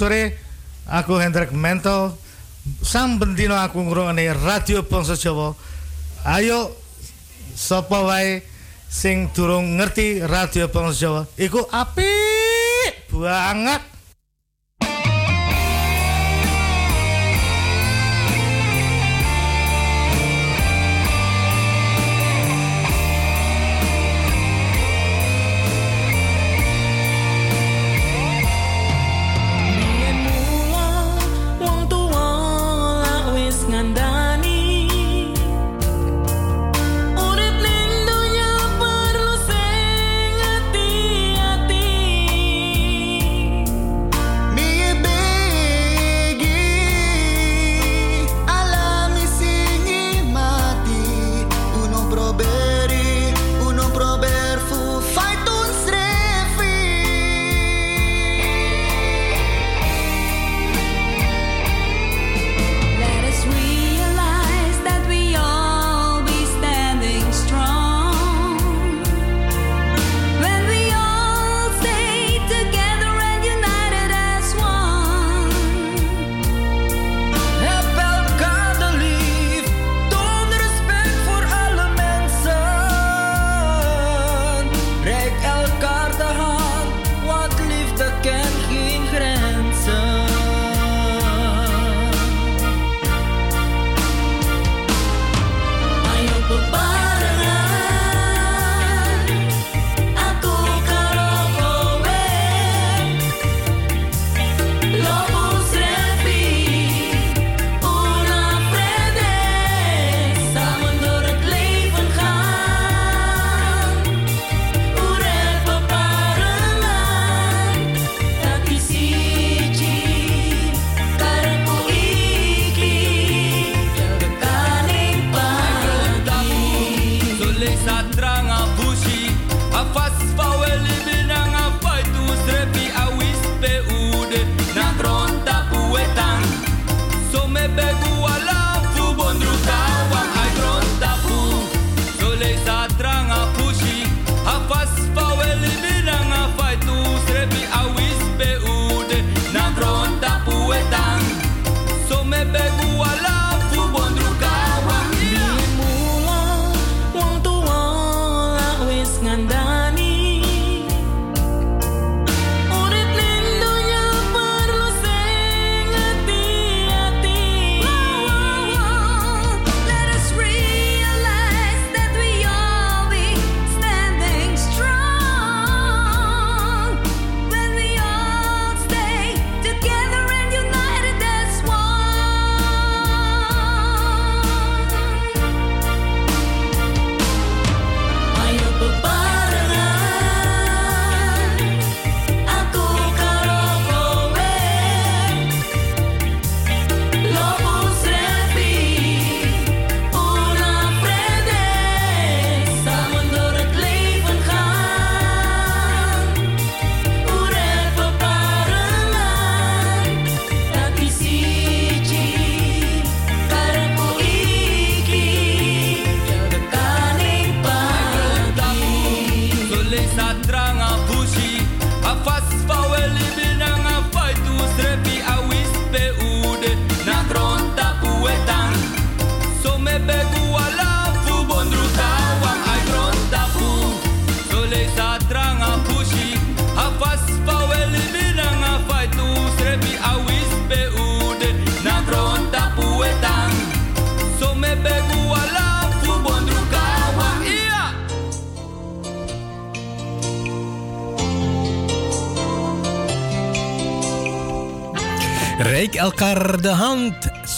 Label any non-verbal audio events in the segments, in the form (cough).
Sore. Aku Hendrik Mento. Sam bendino aku ngrungokne Radio Bangsa Jawa. Ayo sapa wae sing durung ngerti Radio Bangsa Jawa iku apik banget.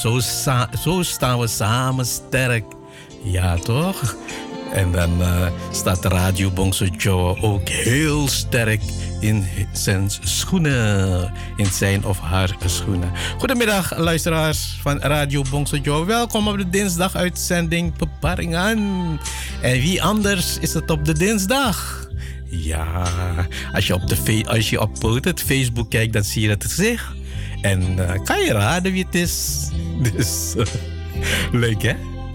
Zo, zo staan we samen sterk. Ja, toch? En dan uh, staat Radio Bongso Joe ook heel sterk in zijn schoenen. In zijn of haar schoenen. Goedemiddag, luisteraars van Radio Bongso Joe. Welkom op de dinsdag uitzending Beparingen. En wie anders is het op de dinsdag? Ja, als je op, de als je op het Facebook kijkt, dan zie je het gezicht. En uh, kan je raden wie het is? (laughs) Dus uh, leuk hè?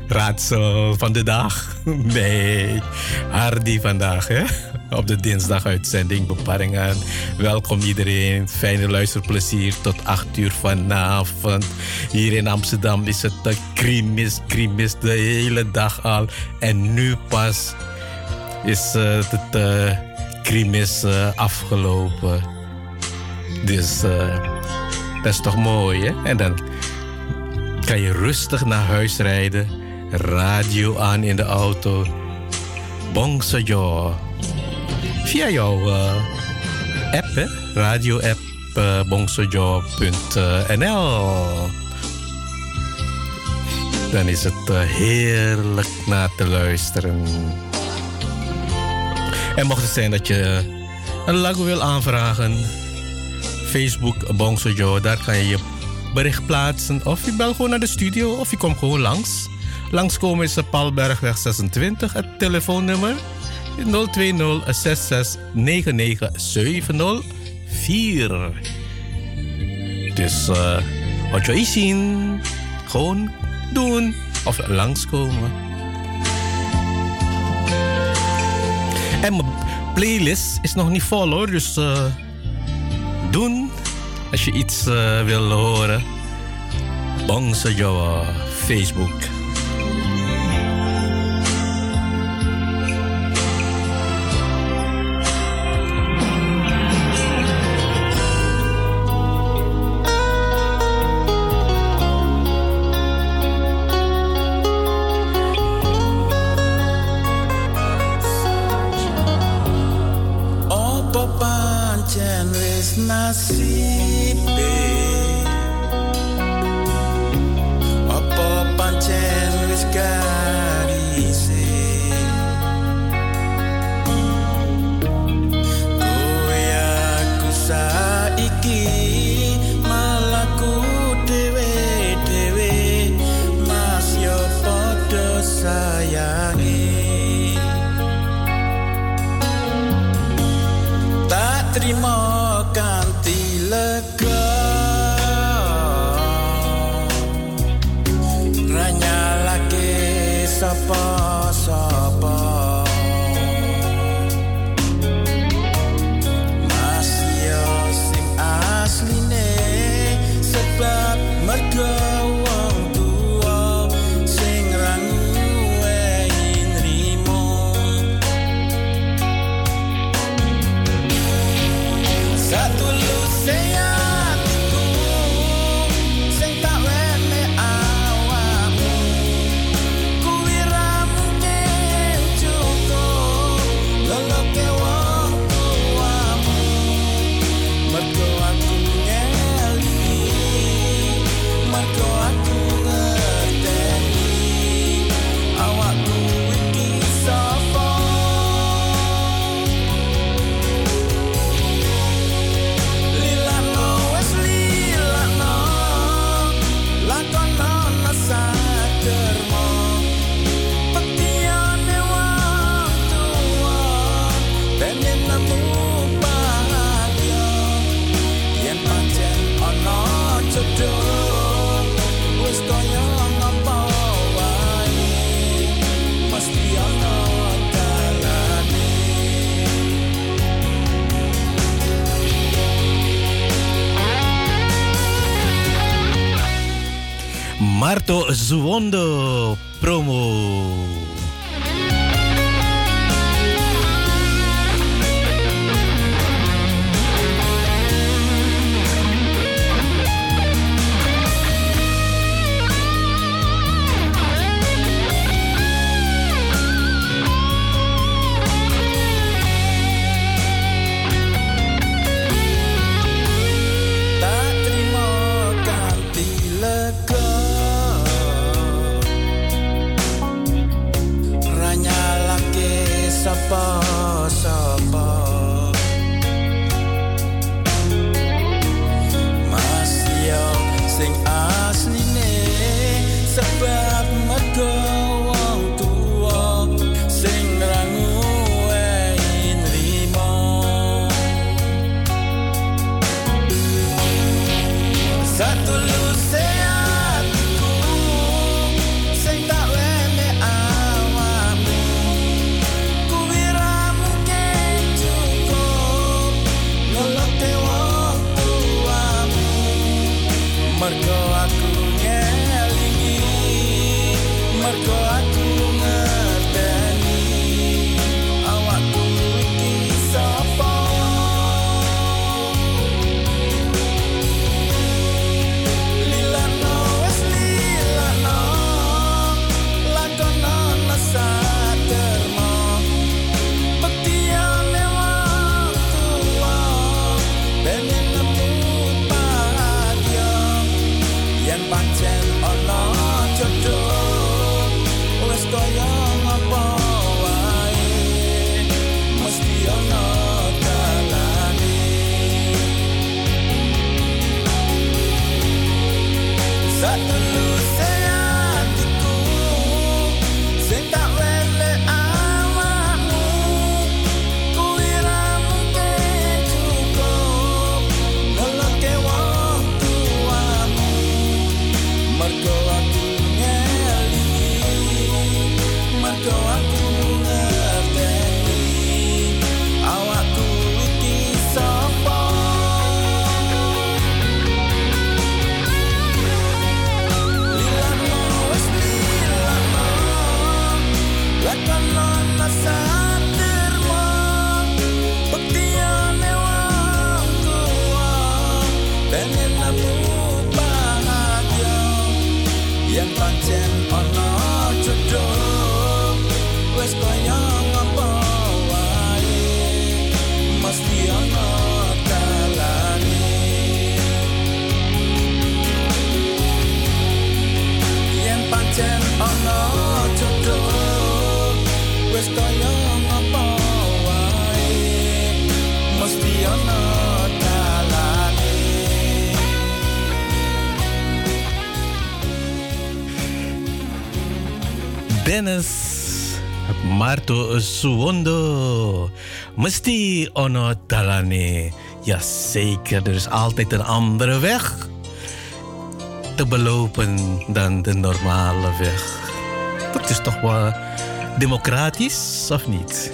Raadsel van de dag? (laughs) Nee, Hardy vandaag hè? Op de dinsdag uitzending Beparingen. Welkom iedereen. Fijne luisterplezier tot 8 uur vanavond. Hier in Amsterdam is het de krimis, krimis de hele dag al. En nu pas is het uh, krimis uh, afgelopen. Dus dat is toch mooi, hè? En dan kan je rustig naar huis rijden. Radio aan in de auto. Bongsojo. Via jouw uh, app, hè? Radio-app uh, bongsojo.nl. Dan is het uh, heerlijk naar te luisteren. En mocht het zijn dat je een lago wil aanvragen Facebook Bongso Joe. Daar kan je je bericht plaatsen. Of je belt gewoon naar de studio of je komt gewoon langs. Langskomen is de Palbergweg 26. Het telefoonnummer 020 66 99 704. Dus uh, wat je zien, gewoon doen of langskomen. En mijn playlist is nog niet vol hoor, dus uh, doen als je iets uh, wil horen. Bangsa Jawa Facebook. Marto Suwondo. Mesti ono talane. Jazeker, er is altijd een andere weg te belopen dan de normale weg. Dat is toch wel democratisch, of niet?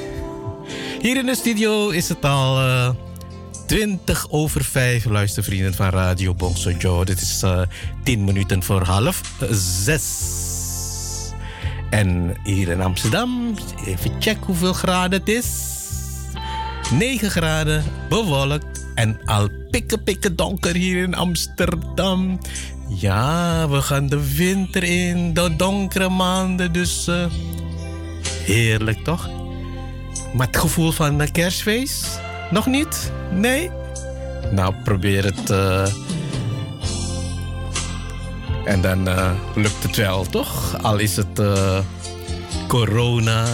Hier in de studio is het al uh, eh, 20 over 5, luistervrienden van Radio Bongso Joe. Dit is uh, eh, 10 minuten voor half 6. En hier in Amsterdam, even checken hoeveel graden het is. 9 graden, bewolkt en al pikken pikken donker hier in Amsterdam. Ja, we gaan de winter in, de donkere maanden, dus uh, heerlijk toch? Maar het gevoel van de kerstfeest? Nog niet? Nee? Nou, probeer het. Uh, en dan uh, lukt het wel, toch? Al is het uh, corona.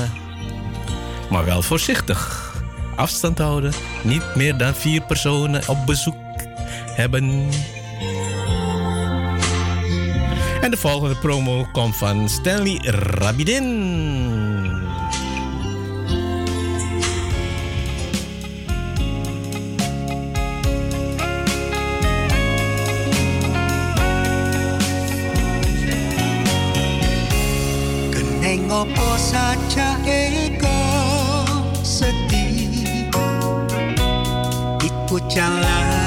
Maar wel voorzichtig. Afstand houden. Niet meer dan vier personen op bezoek hebben. En de volgende promo komt van Stanley Rabidin. Ngopo saja ego sedih. Iku jalarane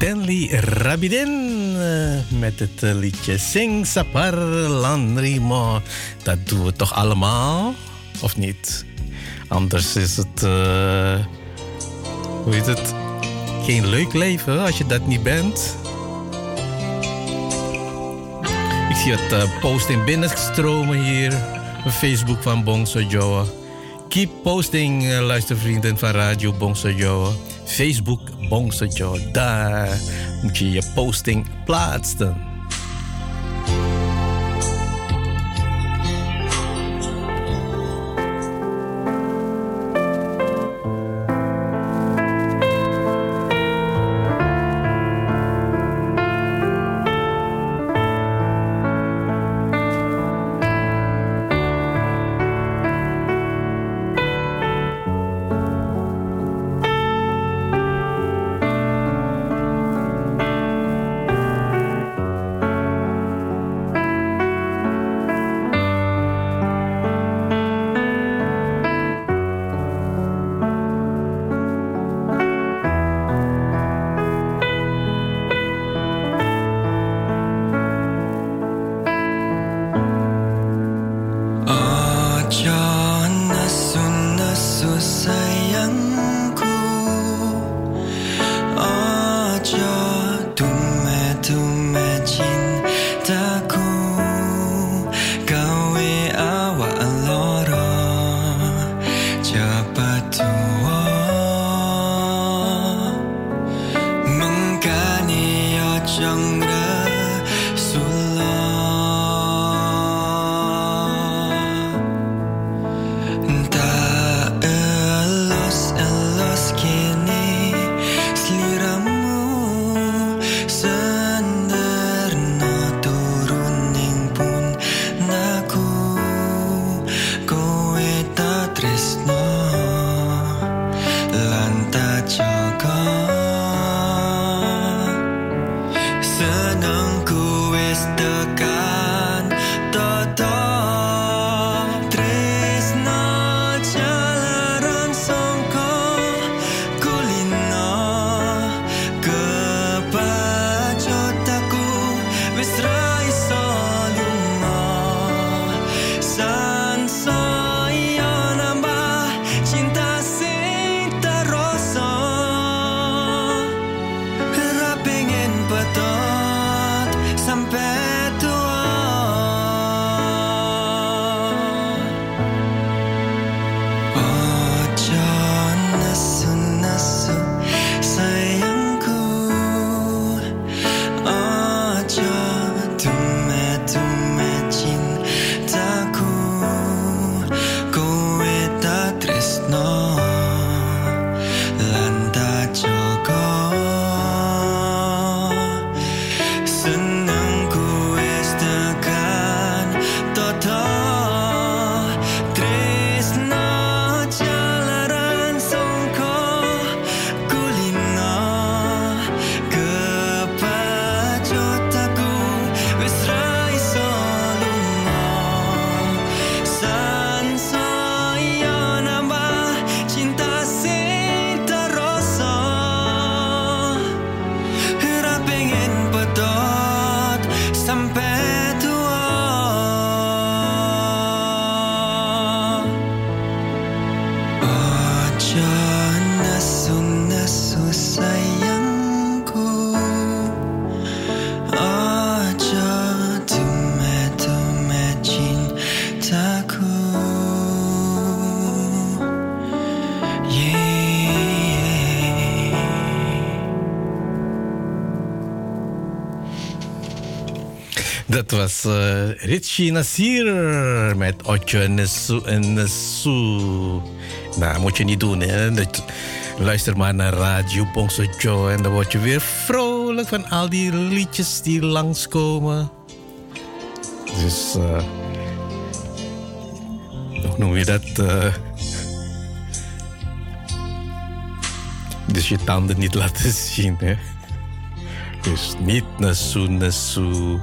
Stanley Rabidin eh, met het eh, liedje Sing Sapar Landrimo. Dat doen we toch allemaal, of niet? Anders is het, eh, hoe heet het, geen leuk leven als je dat niet bent. Ik zie het eh, posting binnenstromen hier Facebook van Bongso Joa. Keep posting, eh, luistervrienden van Radio Bongso Joa. Facebook Joa. Daar moet je je posting plaatsen. Was uh, Richie Nasir met Otje Nesu en Nesu. Nou, moet je niet doen, hè. Luister maar naar Radio Bongsojo en dan word je weer vrolijk van al die liedjes die langskomen. Dus, uh, hoe noem je dat? Uh, dus je tanden niet laten (laughs) zien, hè. Dus niet Nesu Nesu.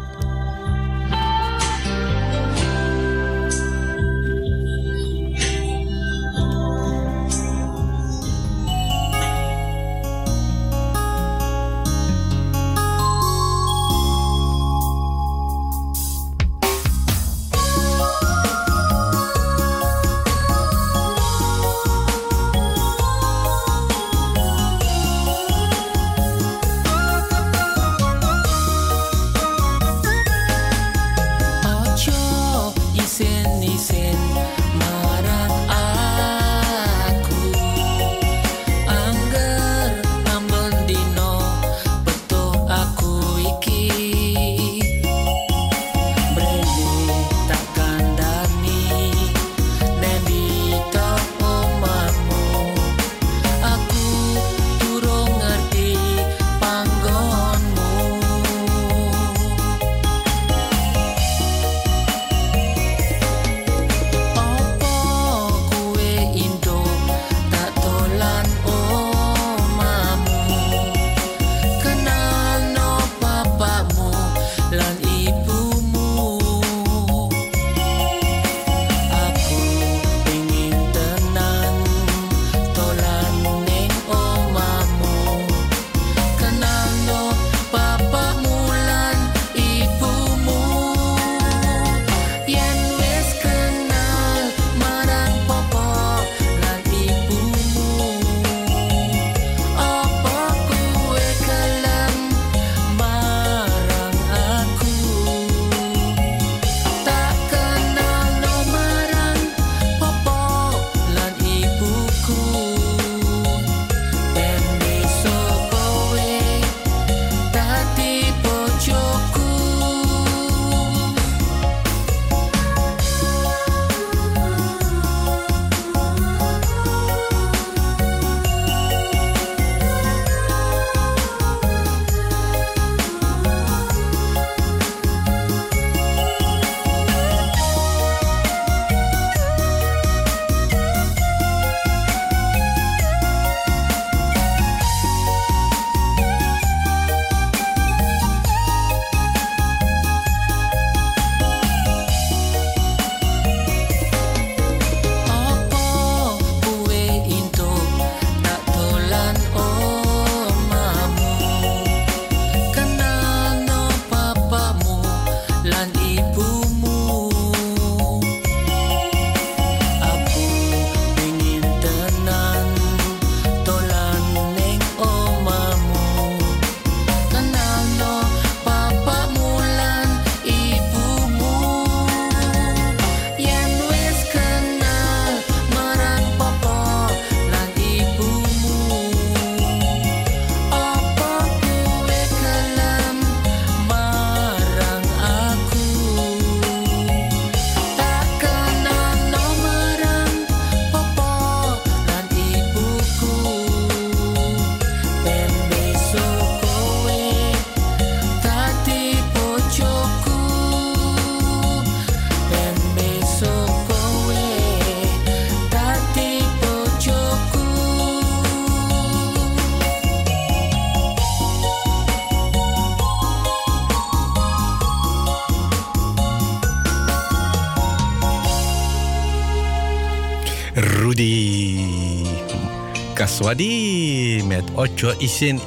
Swadi met Ocho Isin.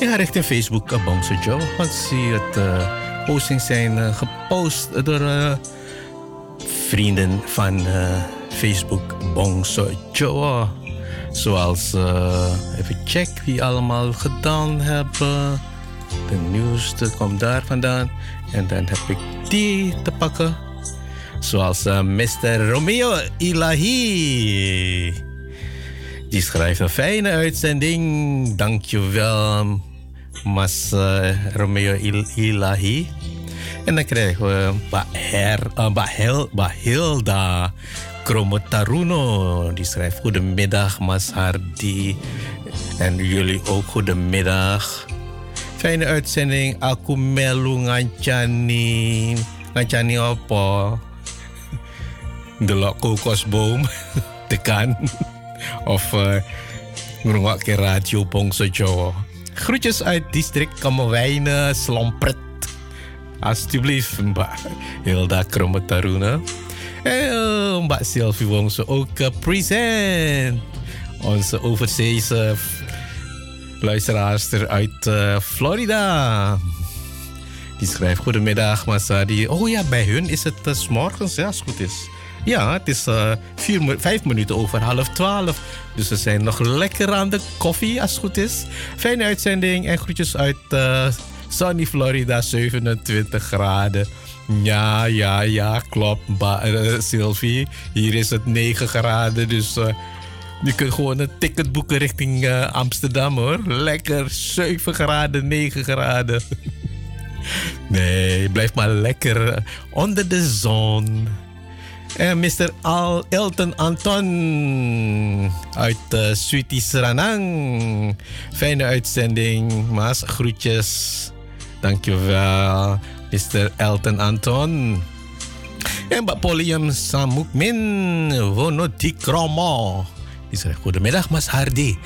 Ik ga richting Facebook uh, Bongso Joe. Want zie het uh, postings zijn uh, gepost door vrienden van Facebook Bongso Joe. Zoals, even check wie allemaal gedaan hebben. De nieuwste komt daar vandaan. En dan heb ik die te pakken. Zoals Mr. Romeo Ilahi. Die schrijft een fijne uitzending. Dankjewel. Mas eh, Romeo Il Ilahi. En dan krijgen we Mbak, Her, eh, Mbak, Hel, Mbak Hilda Kromotaruno. Die schrijft Goedemiddag Mas Hardy. En jullie ook goedemiddag. Fijne uitzending. Aku melu ngancani. Ngancani apa? (laughs) Delok kokosboom. (laughs) Tekan. Of uh, ngrungokke radio Bongso Jawa. Groetjes uit district Kamerwijnen, Slompret. Alsjeblieft, Mbak Hilda Krometaruna. En Mbak Sylvie Wongso ook uh, present. Onze overzeese luisteraarster uit Florida. Die schrijft: Goedemiddag, Masadi. Oh ja, bij hun is het uh, morgens, ja, als het goed is. Ja, het is uh, vier, vijf minuten over half twaalf. Dus we zijn nog lekker aan de koffie, als het goed is. Fijne uitzending en groetjes uit uh, sunny Florida, 27 graden. Ja, ja, ja, klopt, uh, Sylvie. Hier is het 9 graden, dus je kunt gewoon een ticket boeken richting Amsterdam hoor. Lekker, 7 graden, 9 graden. (laughs) nee, blijf maar lekker onder de zon. En Mr. Al Elton Anton uit uh, Sweetie Seranang. Fijne uitzending, Maas. Groetjes. Dankjewel, Mr. Elton Anton. En Mbak Polium Samukmin Wonoti Kromo. Die zegt, goedemiddag Mas Hardy.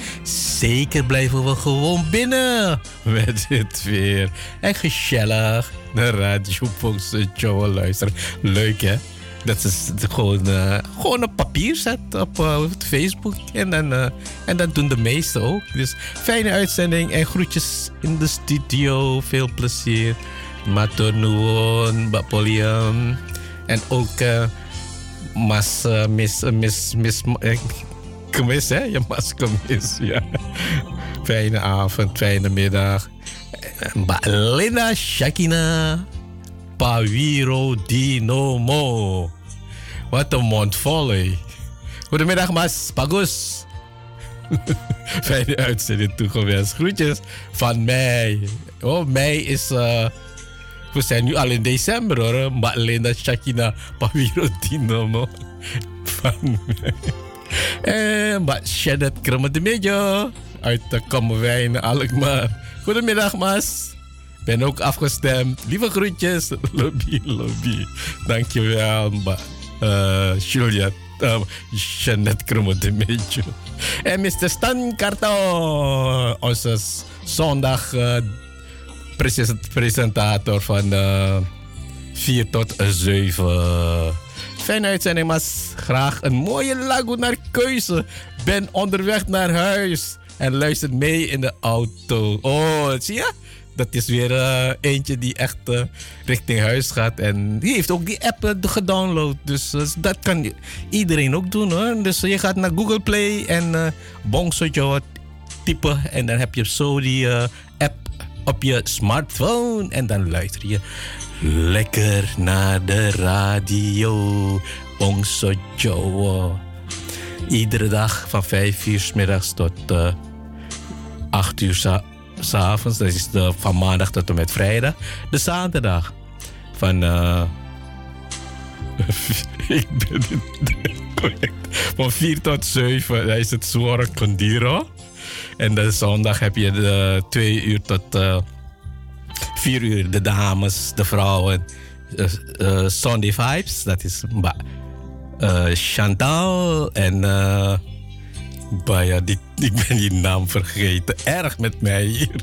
Zeker blijven we gewoon binnen met dit weer. En gezellig de radio luisteren. Leuk hè? Dat is gewoon, uh, gewoon een papier zet op, uh, Facebook. En dan, uh, en dat doen de meesten ook. Dus fijne uitzending en groetjes in de studio. Veel plezier. Matur nuwun, Mbak Polium. En ook Mas Miss, Miss, Miss, Kemis hè? Ja, Mas Kemis, ja. Fijne avond, fijne middag. Mbak Linda Shakina. Pawiro Dinomo. Wat een mond vol, hé. Goedemiddag, Mas. Bagus. (laughs) Fijne uitzending toegewenst. Groetjes van mij. Oh, mei is... Uh, we zijn nu al in december, hoor. Mbak Linda Shakina Pawiro Dinomo. (laughs) Van mij. En Mbak Shadet Kremedemejo. Uit de Kommerwijn, Alkmaar. Goedemiddag, Mas ben ook afgestemd. Lieve groetjes. Lobby, lobby. Dankjewel. Uh, Julia. Uh, Jeannette Kromme de. En Mr. Stan Karto. Onze zondag uh, presentator van uh, 4 tot 7. Fijne uitzending, maar graag een mooie lago naar keuze. Ben onderweg naar huis. En luister mee in de auto. Oh, zie je? Dat is weer uh, eentje die echt uh, richting huis gaat. En die heeft ook die app uh, gedownload. Dus dat kan iedereen ook doen hoor. Dus je gaat naar Google Play en uh, Bongsojo typen. En dan heb je zo die app op je smartphone. En dan luister je lekker naar de radio. Bongsojo. Iedere dag van 5 uur s middags tot 8 uur s'avonds. Dat is van maandag tot en met vrijdag. De zaterdag van. Uh, (laughs) ik ben correct. Van 4 tot 7 dat is het Suara Condiro. En de zondag heb je de 2 uur tot uh, 4 uur de dames, de vrouwen. Uh, uh, Sunday Vibes, dat is uh, Chantal en ja, die, (laughs) ik ben die naam vergeten. Erg met mij hier.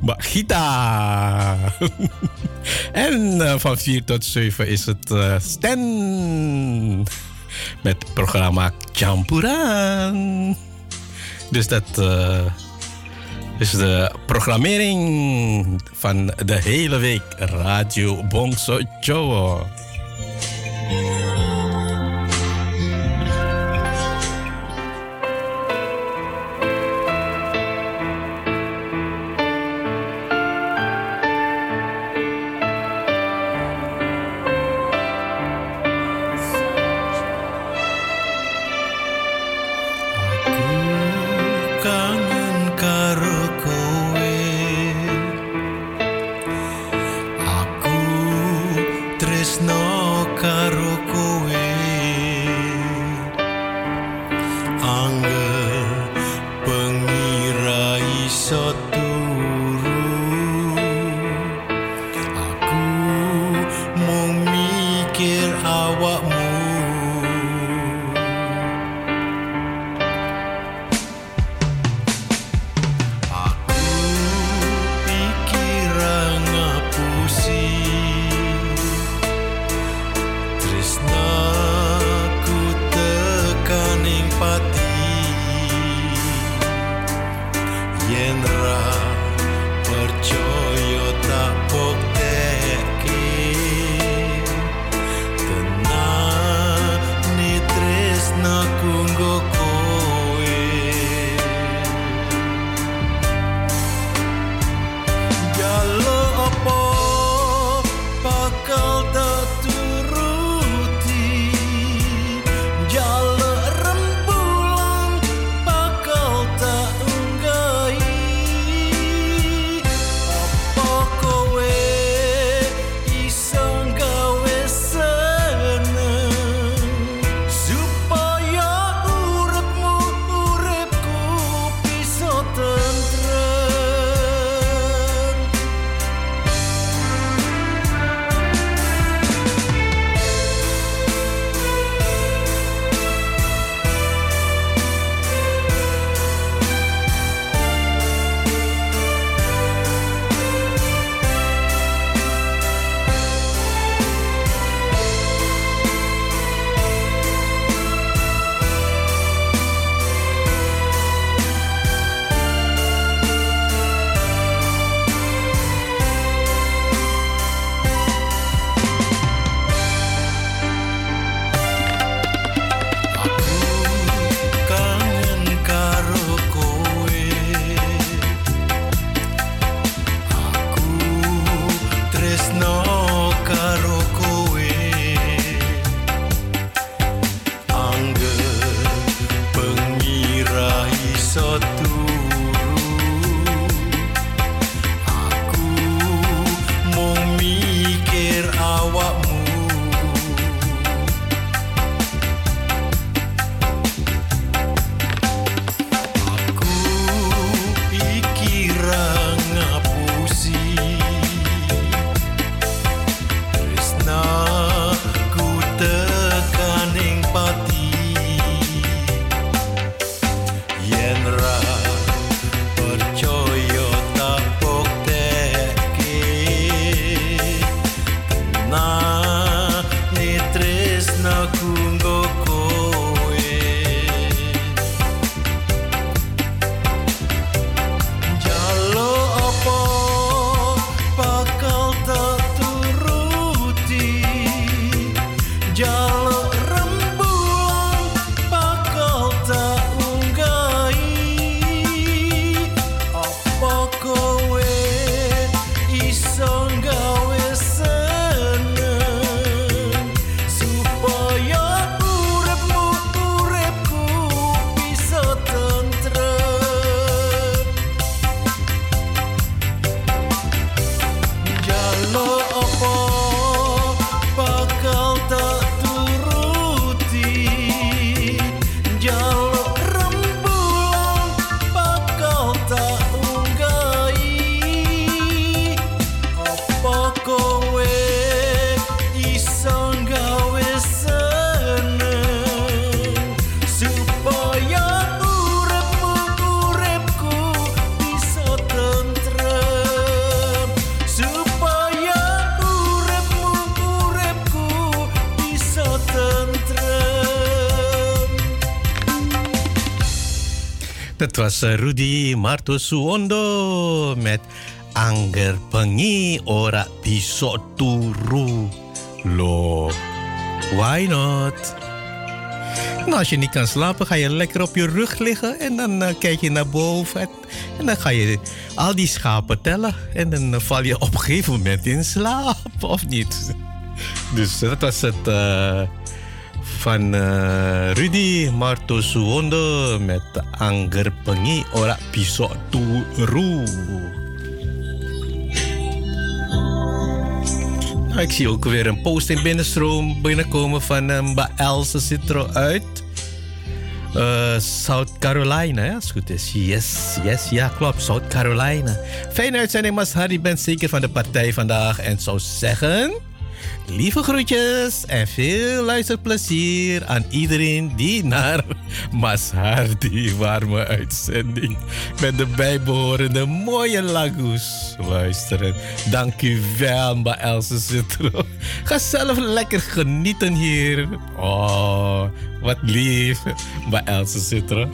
Maar Gita. (laughs) en uh, van 4 tot 7 is het uh, Stan. Met het programma Champuran. Dus dat uh, is de programmering van de hele week. Radio Bongso Joe. Was Rudy Marto Suondo met Anger Pengi Ora Pisoturu Lo. Why not? Nou, als je niet kan slapen, ga je lekker op je rug liggen en dan eh, kijk je naar boven. En, en dan ga je al die schapen tellen. En dan eh, val je op een gegeven moment in slaap, of niet? Dus dat was het eh, van eh, Rudy Marto Suwondo met Anger Pengi Ora Piso Turu. Nou, ik zie ook weer een posting binnenstroom binnenkomen van uh, Mba Else zit eruit. Uh, South Carolina, hè, als het goed is. Yes, yes, ja, klopt. South Carolina. Fijne uitzending, Mas Harry. bent zeker van de partij vandaag. En zou zeggen... Lieve groetjes en veel luisterplezier aan iedereen die naar (laughs) Mas Hardy warme uitzending met de bijbehorende mooie lagoes luisteren. Dank u wel, Mba Else Citro. Ga zelf lekker genieten hier. Oh, wat lief, Mba Else Citro.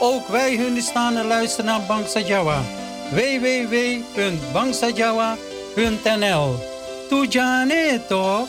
Ook wij Hundistanen luisteren naar Bangsa Jawa. www.bangsajawa.nl Tujane toch?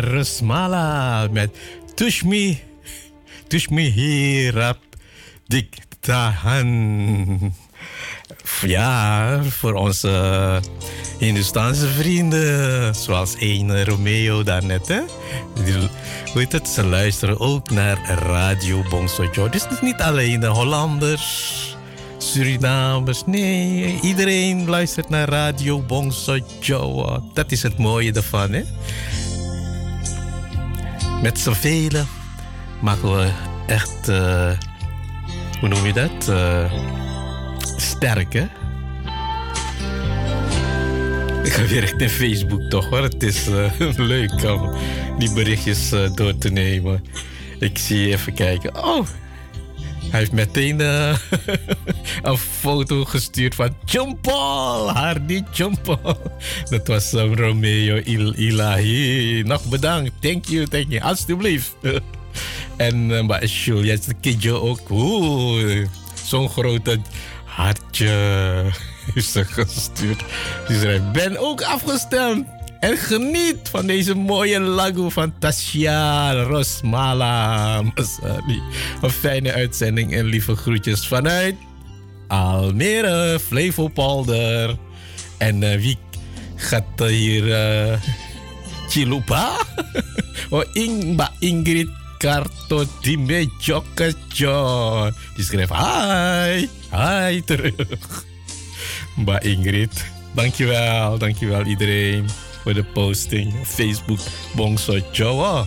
Rusmala met Tushmi Tushmi Hirap Dik Tahan. Ja, voor onze Hindustaanse vrienden, zoals een Romeo daarnet, hè? Heet het? Ze luisteren ook naar Radio Bongsojo. Dus het is niet alleen de Hollanders, Surinamers, nee, iedereen luistert naar Radio Bongsojo. Dat is het mooie ervan, hè? Met z'n velen maken we echt, eh, hoe noem je dat? Hè? Ik ga weer richting Facebook toch hoor. Het is eh, (laughs) leuk om die berichtjes door te nemen. Ik zie even kijken. Oh, hij heeft meteen eh, (laughs) een foto gestuurd van Jumpal. Hardy Jumpal. Dat was um, Romeo Il Ilahi. Nog bedankt. Thank you, thank you. Alsjeblieft. (laughs) en uh, maar de kindje ook. Oeh, zo'n grote hartje (laughs) is er gestuurd. Die schrijft, ben ook afgestemd. En geniet van deze mooie lago van Tasha Rosmala Masani. Een fijne uitzending en lieve groetjes vanuit Almere, Flevopolder. En uh, wie gaat hier uh, Chilupa? (laughs) oh, Ingba Ingrid Karto Dime Jokajo. Die schrijft hi, hi terug. (laughs) Mbak Ingrid, dankjewel, dankjewel iedereen voor de posting op Facebook Bongso Jawa.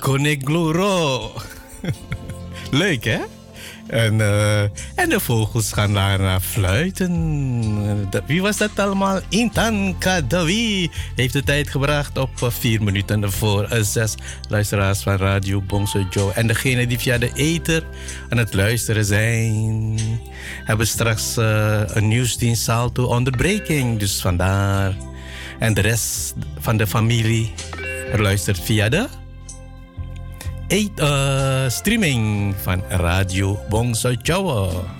Konik gloro. (laughs) Leuk, hè? En, eh, en de vogels gaan daarna fluiten. Dat- Wie was dat allemaal? Intan Kadawi heeft de tijd gebracht op eh, vier minuten voor eh, zes luisteraars van Radio Bongso Joe. En degene die via de ether aan het luisteren zijn, hebben straks eh, een nieuwsdienst Salto onderbreking. Dus vandaar. En de rest van de familie luistert via de Eet, eh, streaming van Radio Bongso Jawa.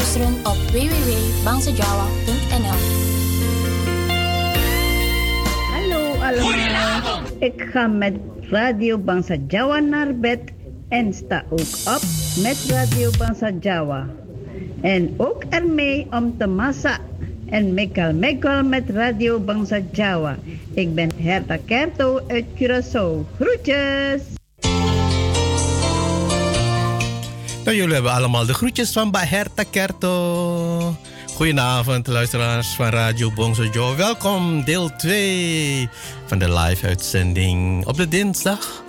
www.bangsajawa.nl Hallo allemaal. Ik ga met Radio Bangsa Jawa naar bed en sta ook op met Radio Bangsa Jawa. En ook ermee om te massa en mekal mekal met Radio Bangsa Jawa. Ik ben Herta Kerto uit Curaçao. Groetjes! Nou, jullie hebben allemaal de groetjes van Baherta Kerto. Goedenavond, luisteraars van Radio Bongso Joe. Welkom, deel 2 van de live-uitzending op de dinsdag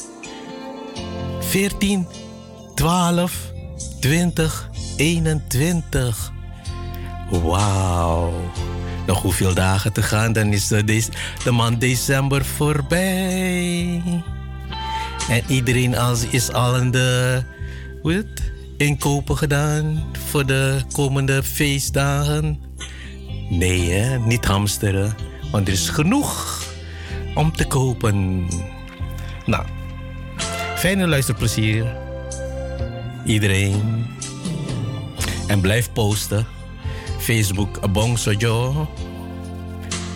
14, 12, 20, 21. Wauw. Nog hoeveel dagen te gaan, dan is de, de maand december voorbij. En iedereen als, is al in de hoe het, inkopen gedaan voor de komende feestdagen. Nee, hè, niet hamsteren, want er is genoeg om te kopen. Nou, fijne luisterplezier. Iedereen. En blijf posten. Facebook Bong Sojo.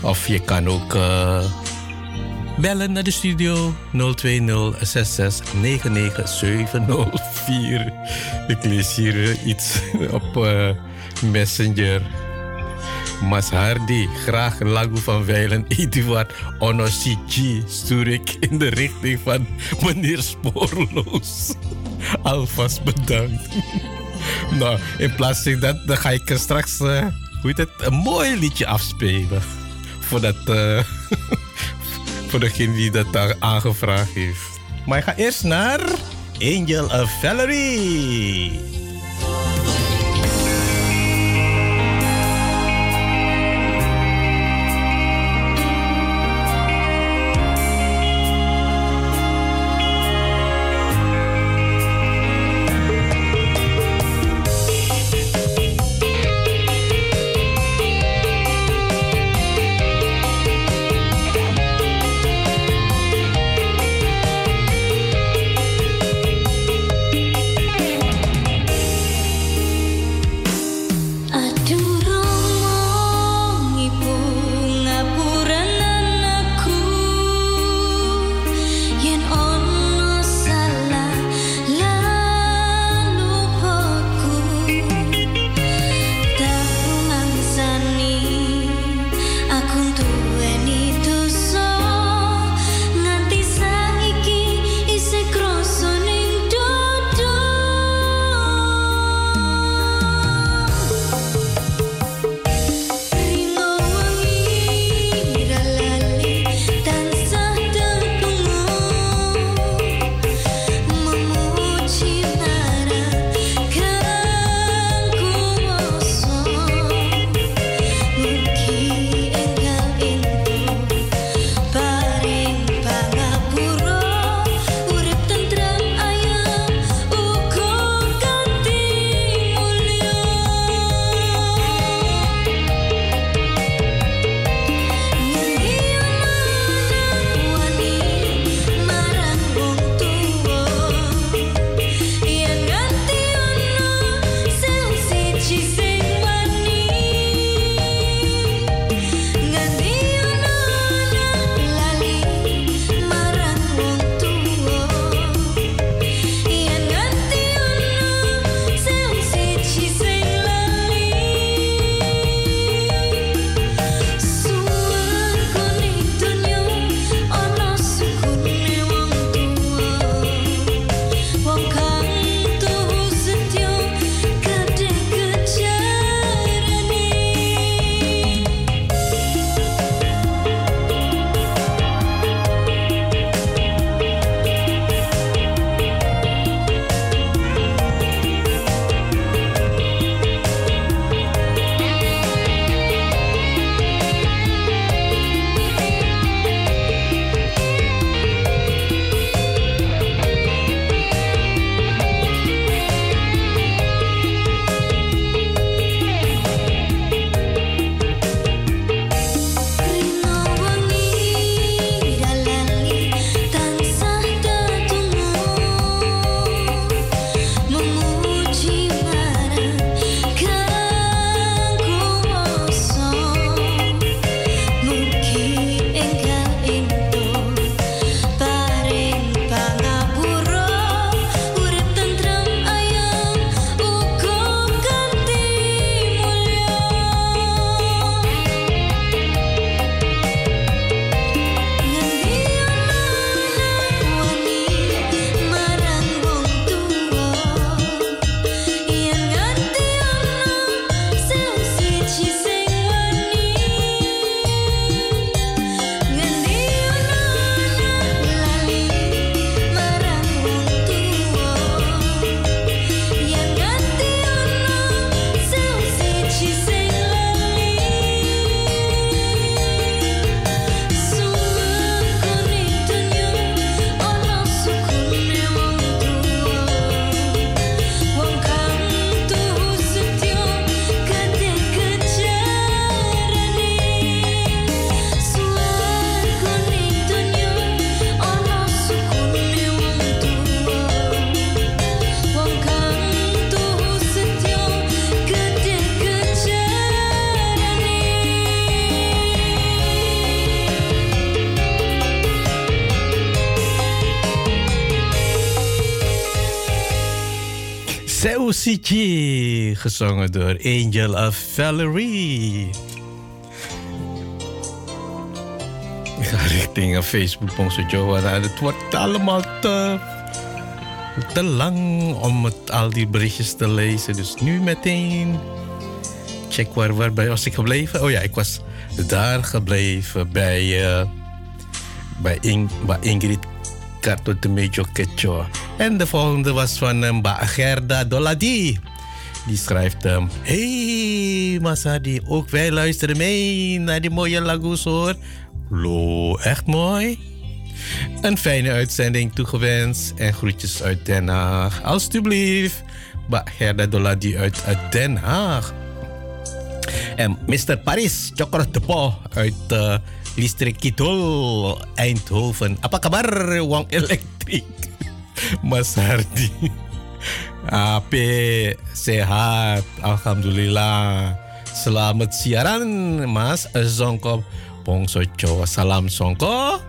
Of je kan ook eh, bellen naar de studio 020 66 99 704. Ik lees hier eh, iets (laughs) op eh, Messenger. Mas Hardy, graag een lagu van Weilen Eduard (laughs) Onosiji stuur ik in de richting van meneer Spoorloos. (laughs) Alvast bedankt. nou, in plaats van dat, dan ga ik straks, eh, hoe heet het, een mooi liedje afspelen. Voor dat, eh, voor degene die dat aangevraagd heeft. Maar ik ga eerst naar Angel of Valerie. Siji, gezongen door Angel of Valerie. Ik ga richting Facebook Bongso Joa. Het wordt allemaal te, te lang om al die berichtjes te lezen. Dus nu meteen. Check waar, waarbij was ik gebleven? Oh ja, ik was daar gebleven bij, eh, bij, In, bij Ingrid Mejo Kecho. En de volgende was van eh, Mbak Gerda Doladi. Die schrijft hem. Hey Masadi, ook wij luisteren mee naar die mooie lagoes hoor. Lo, echt mooi. Een fijne uitzending toegewenst en groetjes uit Den Haag. Alsjeblieft, Gerda Doladi uit, Den Haag. En Mr. Paris Cokro Depo uit uh, Listrik Kidul, Eindhoven. Apa kabar, Wong Elektrik? (laughs) Mas Hardi. Ape, sehat, Alhamdulillah. Selamat siaran, Mas Zongko. Pongso Jawa, salam Songko.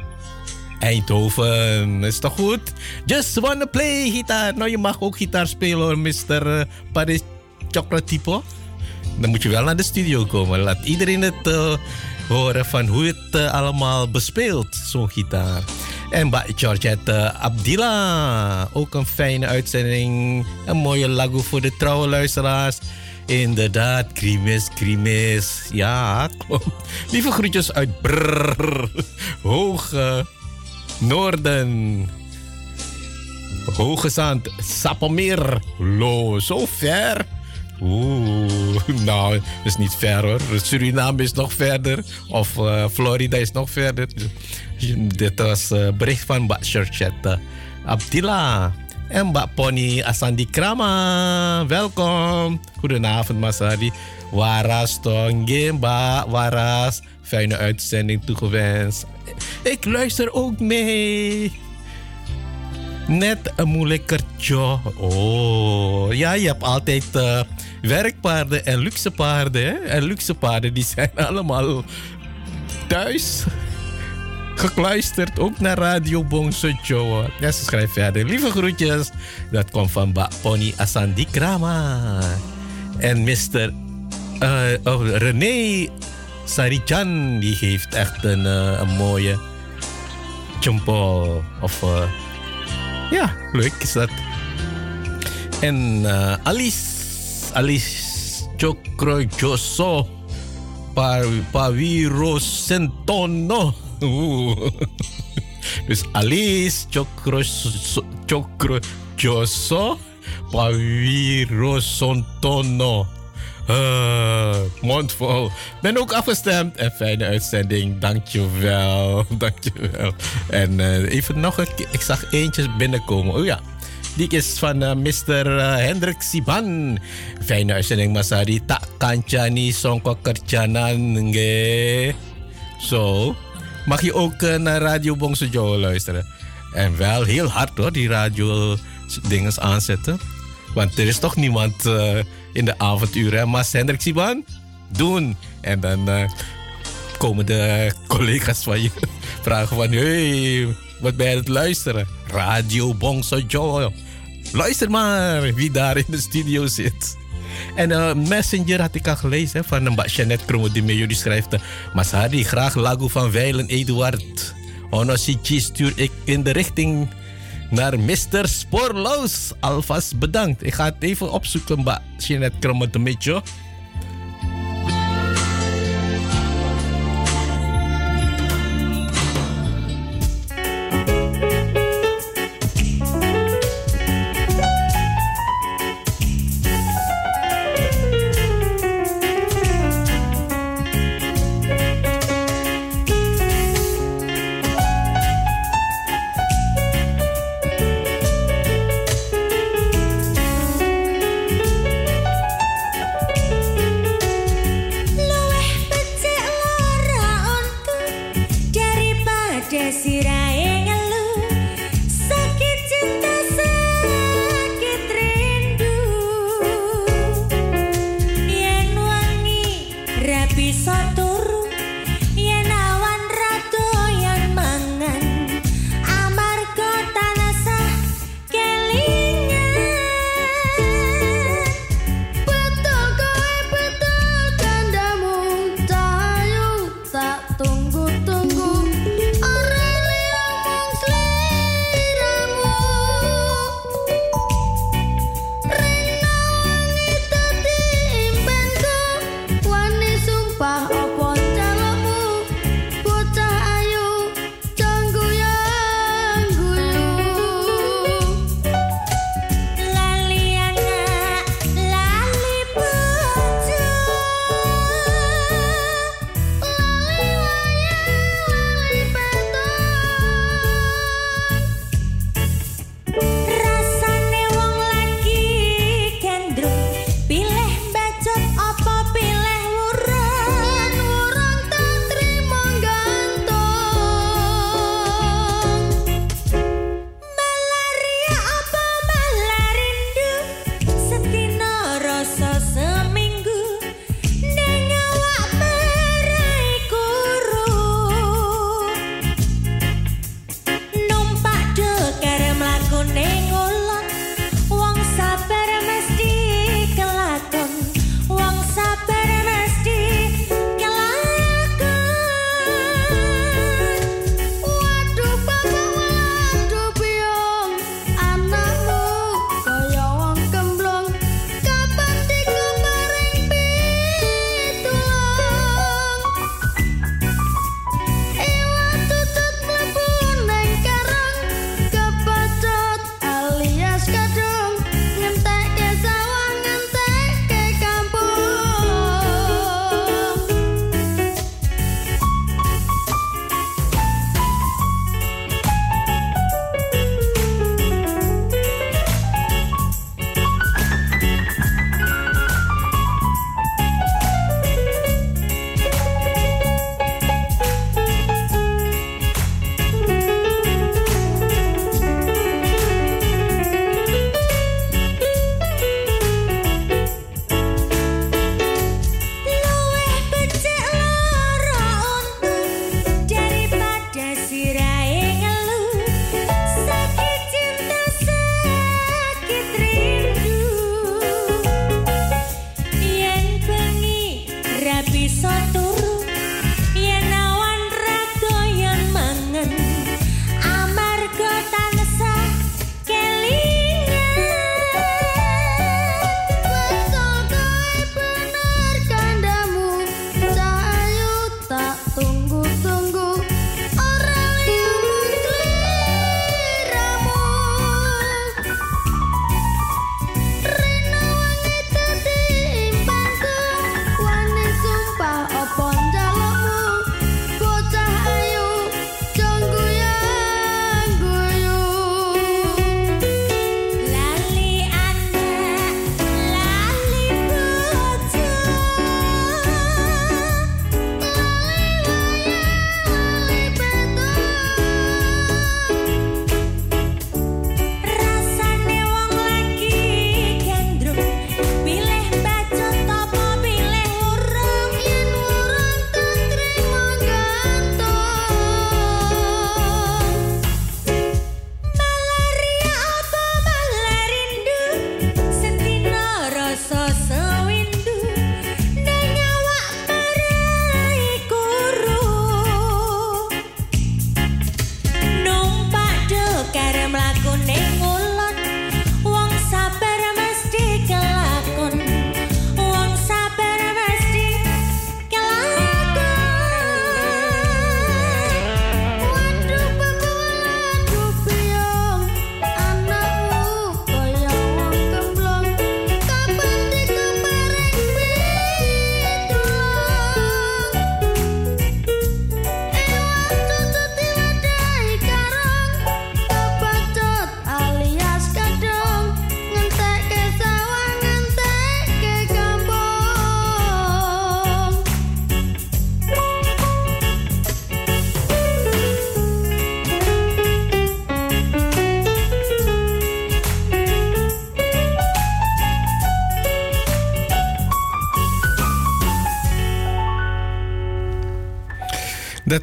Eindhoven, is toch goed? Just wanna play gitaar. Nou, je mag ook gitaar spelen hoor, Mr. Paris Chocolate Tipo. Dan moet je wel naar de studio komen. Laat iedereen het eh, horen van hoe het eh, allemaal bespeelt, zo'n gitaar. En bij Georgette Abdila. Ook een fijne uitzending. Een mooie lago voor de trouwe luisteraars. Inderdaad, krimis, krimis. Ja, klopt. Lieve groetjes uit Brrr. Hoge Noorden. Hoge Zand, Sappemeer. Lo, zo ver. Oeh, nou, dat is niet ver hoor. Suriname is nog verder. Of uh, Florida is nog verder. (laughs) Dit was uh, bericht van Mbak Georgette Abdila. En Mbak Pony Asandi Krama. Welkom. Goedenavond, Masadi. Waras Tongge, Mbak Waras. Fijne uitzending toegewenst. Ik luister ook mee. Net een moeilijkertje. Oh, ja, je hebt altijd uh, werkpaarden en luxe paarden. Hè? En luxe paarden die zijn (laughs) allemaal thuis gekluisterd. Ook naar Radio Bongso Joe. Ja, ze schrijft verder. Lieve groetjes. Dat komt van Asandi Krama. En Mr. Uh, oh, René Sarijan. Die heeft echt een, uh, een mooie jumpo. Of... Uh, ja, leuk is dat. En Alice, Alice Chokrojoso Paviro Sentono. (laughs) Dus Alice Chokrojoso Paviro Sentono. Uh, mondvol. Ben ook afgestemd. En fijne uitzending. Dankjewel. (laughs) Dankjewel. En uh, even nog een Ik zag eentje binnenkomen. Oh ja. Die is van uh, Mr. Hendrik Siban. Fijne uitzending, Masari. Tak kancani songko kerjanan. Zo. Mag je ook uh, naar Radio Bongsojo luisteren. En wel heel hard hoor, die radio dinges aanzetten. Want er is toch niemand uh, in de avonduren. Mas Hendrik Siban, doen. En dan uh, komen de collega's van je (laughs) vragen van... Hey, wat ben je aan het luisteren? Radio Bongso Joy. Luister maar wie daar in de studio zit. En uh, Messenger had ik al gelezen hè, van Mbak Jeanette Kromo die mee jullie schrijft. Hadi, graag Lago van Weilen Eduard. Onosiki stuur ik in de richting naar Mr. Spoorloos. Alvast bedankt. Ik ga het even opzoeken, Mbak Jeanette Kromo de Mejo.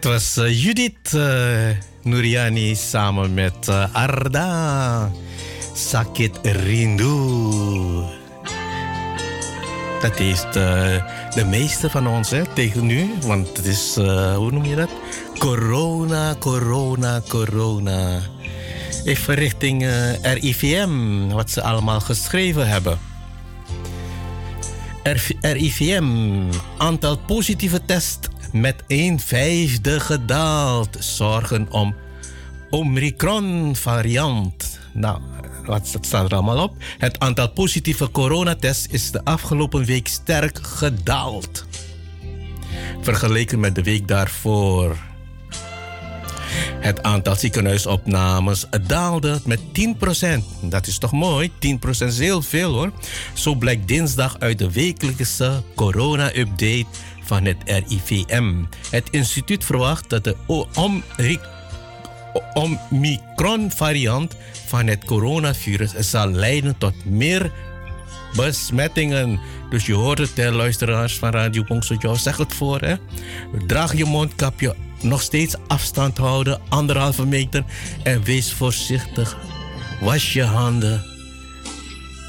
Dat was eh, Judith uh, Nuriani samen met uh, Arda. Sakit Rindu. Dat is de, de meeste van ons hè, tegen nu. Want het is, hoe noem je dat? Corona, corona, corona. Even richting RIVM, wat ze allemaal geschreven hebben. RIVM, aantal positieve tests met een vijfde gedaald. Zorgen om Omicron-variant. Nou, wat staat er allemaal op? Het aantal positieve coronatests is de afgelopen week sterk gedaald. Vergeleken met de week daarvoor. Het aantal ziekenhuisopnames daalde met 10%. Dat is toch mooi? 10% is heel veel hoor. Zo blijkt dinsdag uit de wekelijkse corona-update van het RIVM. Het instituut verwacht dat de Omicron-variant van het coronavirus zal leiden tot meer besmettingen. Dus je hoort het, luisteraars van Radio Pongsojo, zeg het voor. Hè? Draag je mondkapje, nog steeds afstand houden, anderhalve meter. En wees voorzichtig. Was je handen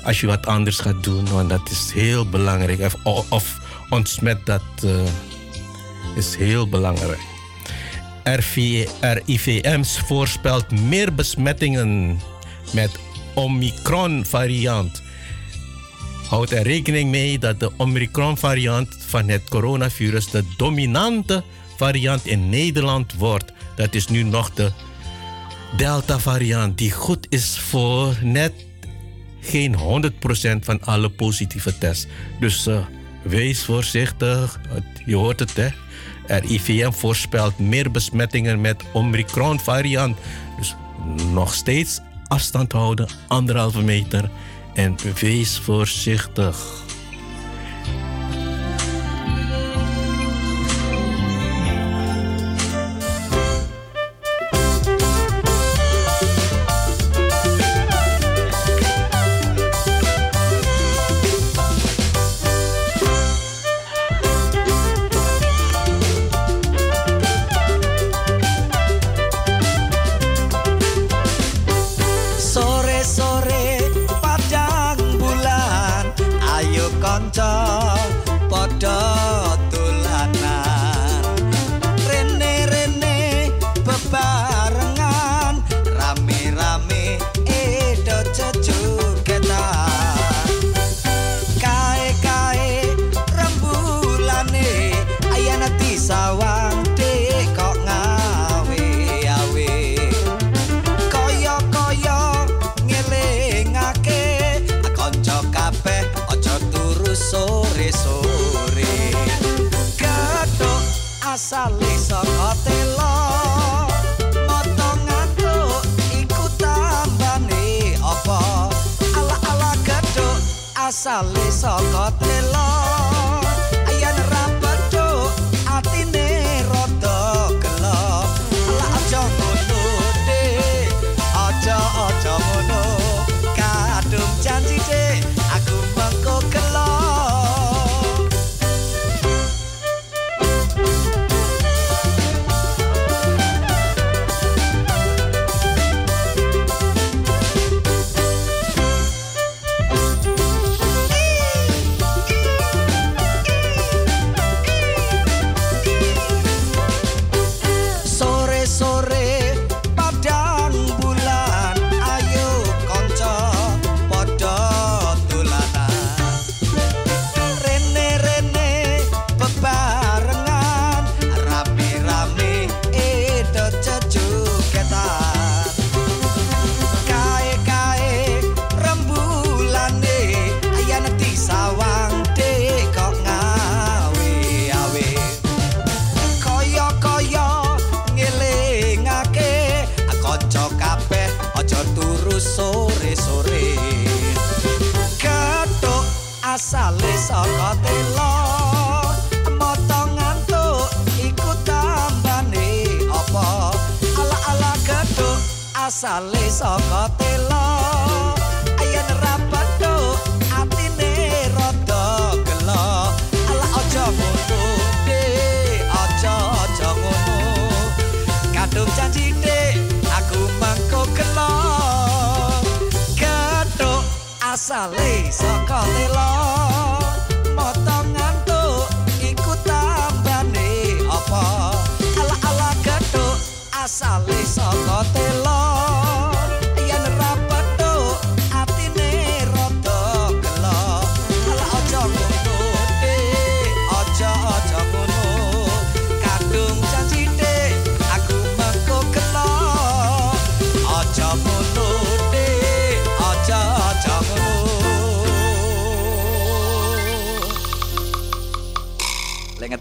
als je wat anders gaat doen, want dat is heel belangrijk. Of, of ontsmet, dat uh, is heel belangrijk. RIVM voorspelt meer besmettingen met Omicron-variant. Houd er rekening mee dat de Omicron-variant van het coronavirus de dominante variant in Nederland wordt. Dat is nu nog de Delta-variant, die goed is voor net geen 100% van alle positieve tests. Dus uh, wees voorzichtig. Je hoort het, hè? RIVM voorspelt meer besmettingen met Omicron-variant. Dus nog steeds afstand houden, anderhalve meter. En wees voorzichtig.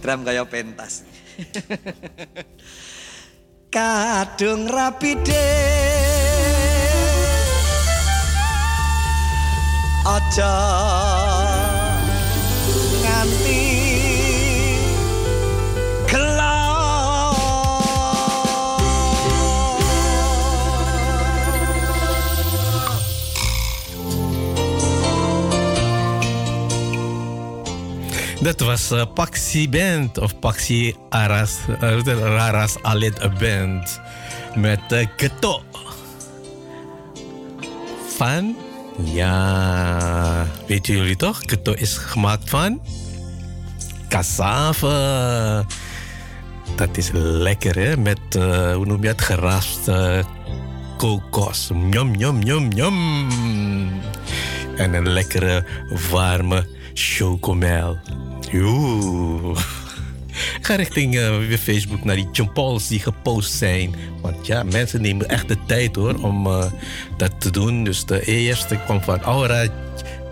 drum kayak pentas. (laughs) Kadung rapi deh. Dat was eh, Paxi Band of Paxi Aras, eh, Raras Alit Band met uh, Geto. Van, ja, weten jullie toch? Geto is gemaakt van cassave. Dat is lekker hè, met, eh, hoe noem je het, geraspte kokos. Njom, njom, njom, njom. En een lekkere, warme chocomel. Oeh. Ga richting eh, Facebook naar die jumpalls die gepost zijn. Want ja, mensen nemen echt de tijd hoor om eh, dat te doen. Dus de eerste kwam van Aura.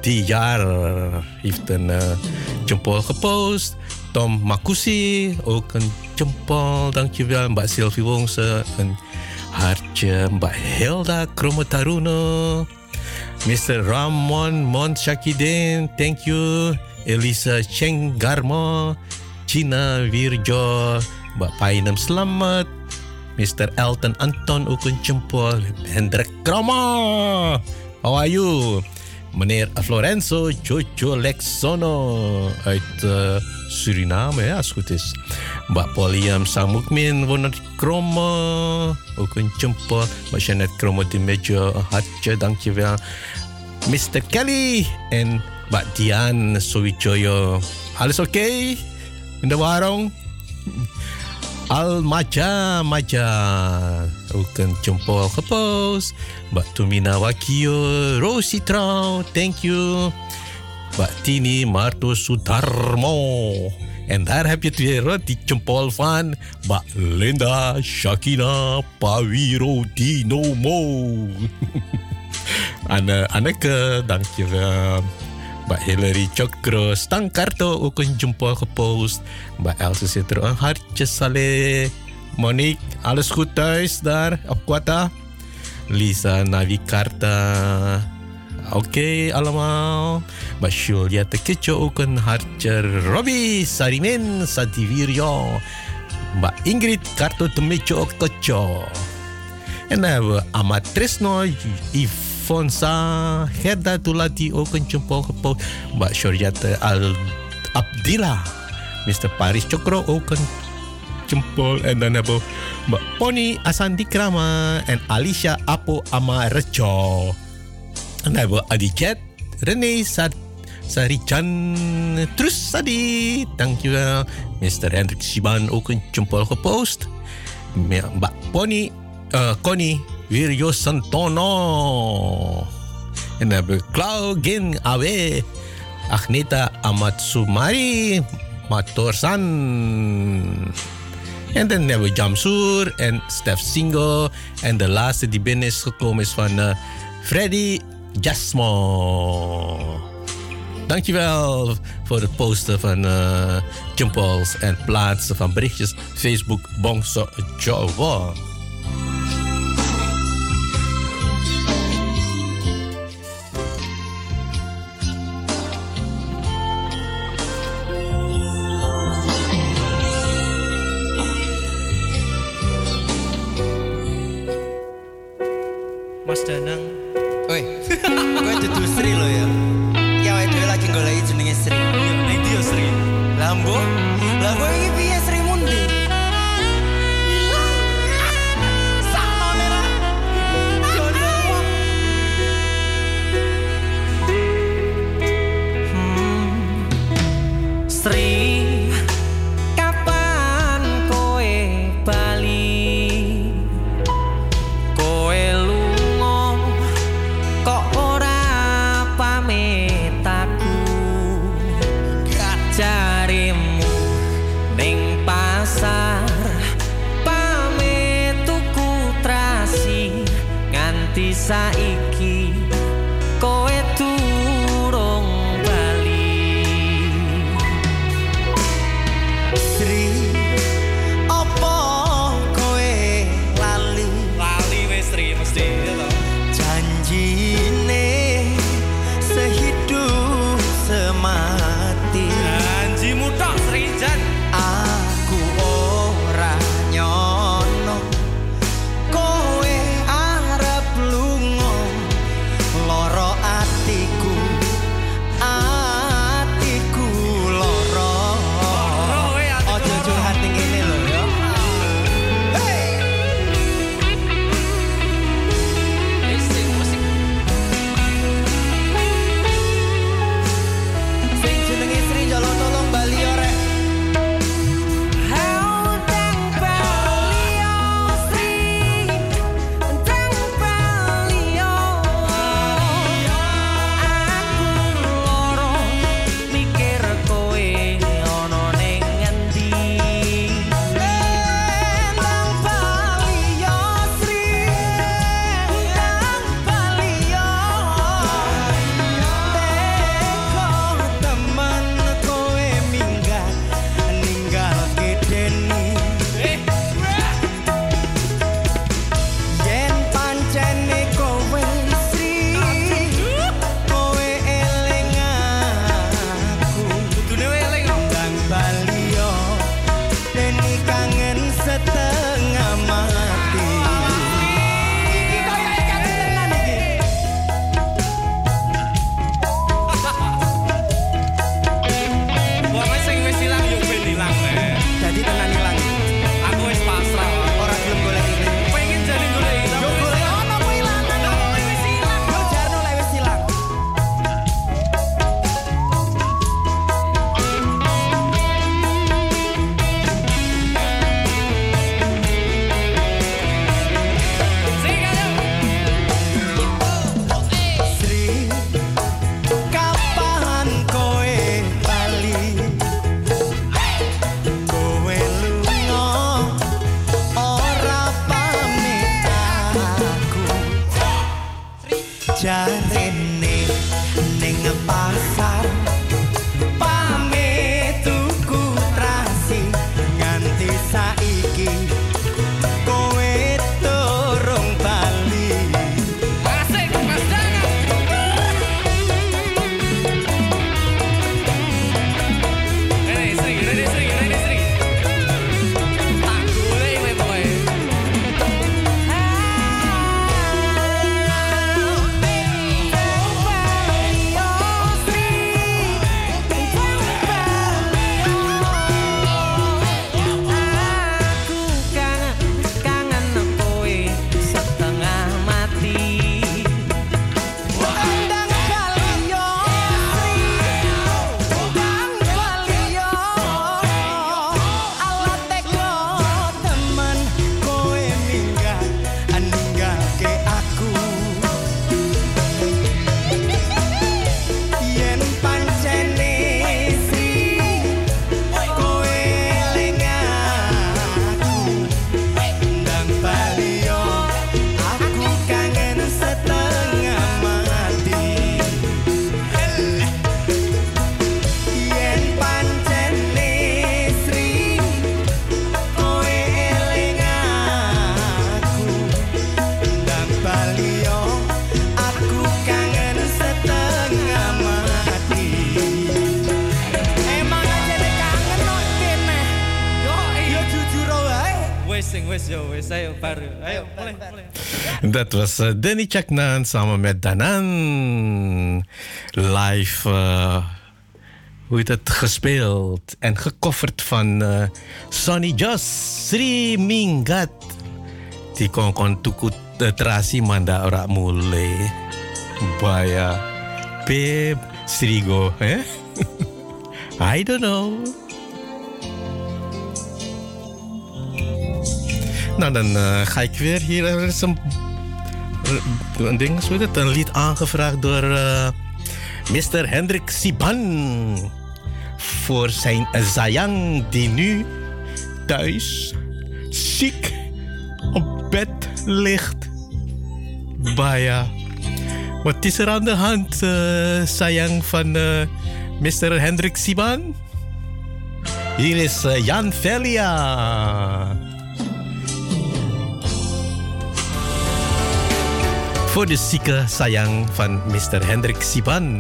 Die jaar eh, heeft een uh, gepost. Tom Makusi, ook een jumpal. Dankjewel. Mbak Sylvie Wongse, een hartje. Mbak Hilda Kromotaruno. Mr. Ramon Monshakidin, thank you. Elisa Cheng Garmo, Gina Virjo, Mbak Painem Selamat, Mr. Elton Anton ook een jempol. Hendrik Kromo, how are you? Meneer Florenzo Jojo Lexono uit uh, Suriname, ja, als goed is. Mbak Poliam Samukmin Wonat Kromo, ook een. Mbak Janet Kromo di Mejo, een hartje, dankjewel. Mr. Kelly en Mbak Dian Suwijoyo. Alles oké okay? in de warung? Al Maja Maja ook een jempol gepost. Mbak Tumina Wakio, Rosie Trouw, thank you. Mbak Tini Marto Sudarmo. En daar heb je het weer, hoor, die jempol van Mbak Linda Shakina Pawiro Dino Mo. Anne, (laughs) Anneke, dankjewel. Mbak Hillary Chokro Stangkarto ook een jempol gepost. Mbak Elsa zit er een hartje saleh. Monique, alles goed thuis daar op Quata? Lisa Navikarta. Oké okay, allemaal. Mbak Julia Tekecho ook een hartje. Robbie Sarimin Sadivirio. Mbak Ingrid Karto Temecho Kocho. En dan hebben we Amatrisno Ifonsa Gerda Tulati ook een jempol gepost. Mbak Shoryate Al Abdillah. Mr. Paris Chokro ook een jempol. En dan hebben we Mbak Pony Asandi Krama en Alicia Apo Amarejo. En dan hebben we Adicet, René Sat Sarichan Trus Sadi. Dankjewel. Mr. Hendrik Siban ook een jempol gepost. Mbak Pony, uh, Connie Wirjo Santono. En dan hebben we Claugin Awe, Agneta Amatsumari, Matorsan. En dan hebben we Jamsoer en Stef Singo. En de laatste die binnen is gekomen is van uh, Freddy Jasmo. Dankjewel voor het posten van uh, en plaatsen van berichtjes. Facebook Bongso Jowo. Het was eh, Danny Chaknan samen met Danan. Live, eh, hoe heet het, gespeeld en gekofferd van eh, Sonny Joss. Sri Mingat. Die kon kon tukut terasi manda ora mule. Baya. Pe Srigo, eh? (laughs) I don't know. Nou, dan ga ik weer hier eens een een ding, het, een lied aangevraagd door eh, uh, Mr. Hendrik Siban. Voor zijn Zayang, die nu thuis ziek op bed ligt. Baya. Wat is er aan de hand, uh, van eh, Mr. Hendrik Siban? Hier is Jan Velia. voor de zieke sayang van Mr. Hendrik Siban.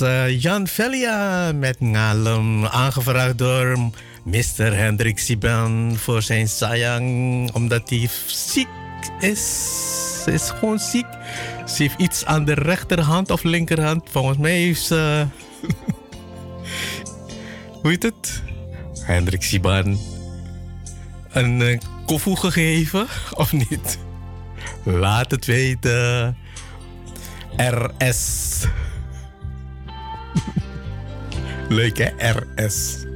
Eh, Jan Velia met Ngalem, aangevraagd door Mr. Hendrik Siban voor zijn sayang, omdat hij ziek is. Ze is gewoon ziek. Ze heeft iets aan de rechterhand of linkerhand. Volgens mij heeft ze. (laughs) Hoe heet het? Hendrik Siban. Een eh, uh, koffie gegeven (laughs) of niet? Laat het weten. RS. Leuke RS.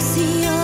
see you.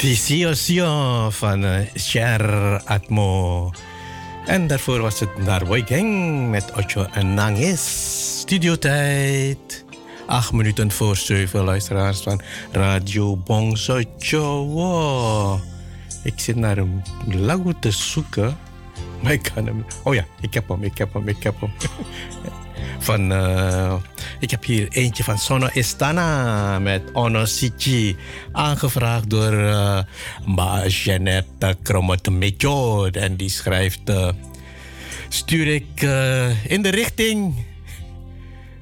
Die Sio Sio van eh, Cher Atmo. En daarvoor was het naar Gang met Ocho en Nangis. Studiotijd. Acht minuten voor zeven luisteraars van Radio Bongso Jowo. Ik zit naar een lagu te zoeken. Maar ik kan hem... Oh ja, ik heb hem, ik heb hem, ik heb hem. (laughs) Van, eh, ik heb hier eentje van Sono Estana met Ono Sichi. Aangevraagd door eh Ma Kromotemecho. En die schrijft... eh, stuur ik in de richting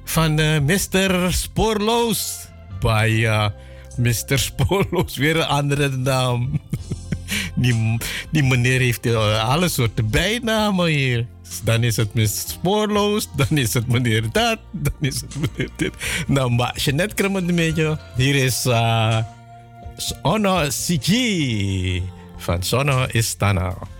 van Mr. Spoorloos. Bij Mr. Spoorloos, weer een andere naam. (laughs) die, die meneer heeft alle soorten bijnamen hier. Dan is het Mr. Spoorloos, dan is het meneer dat, dan is het meneer dit. Nou, maar Jeanette Kremmen een beetje. Hier is uh, Sono Sigi van Sono Istana. Thank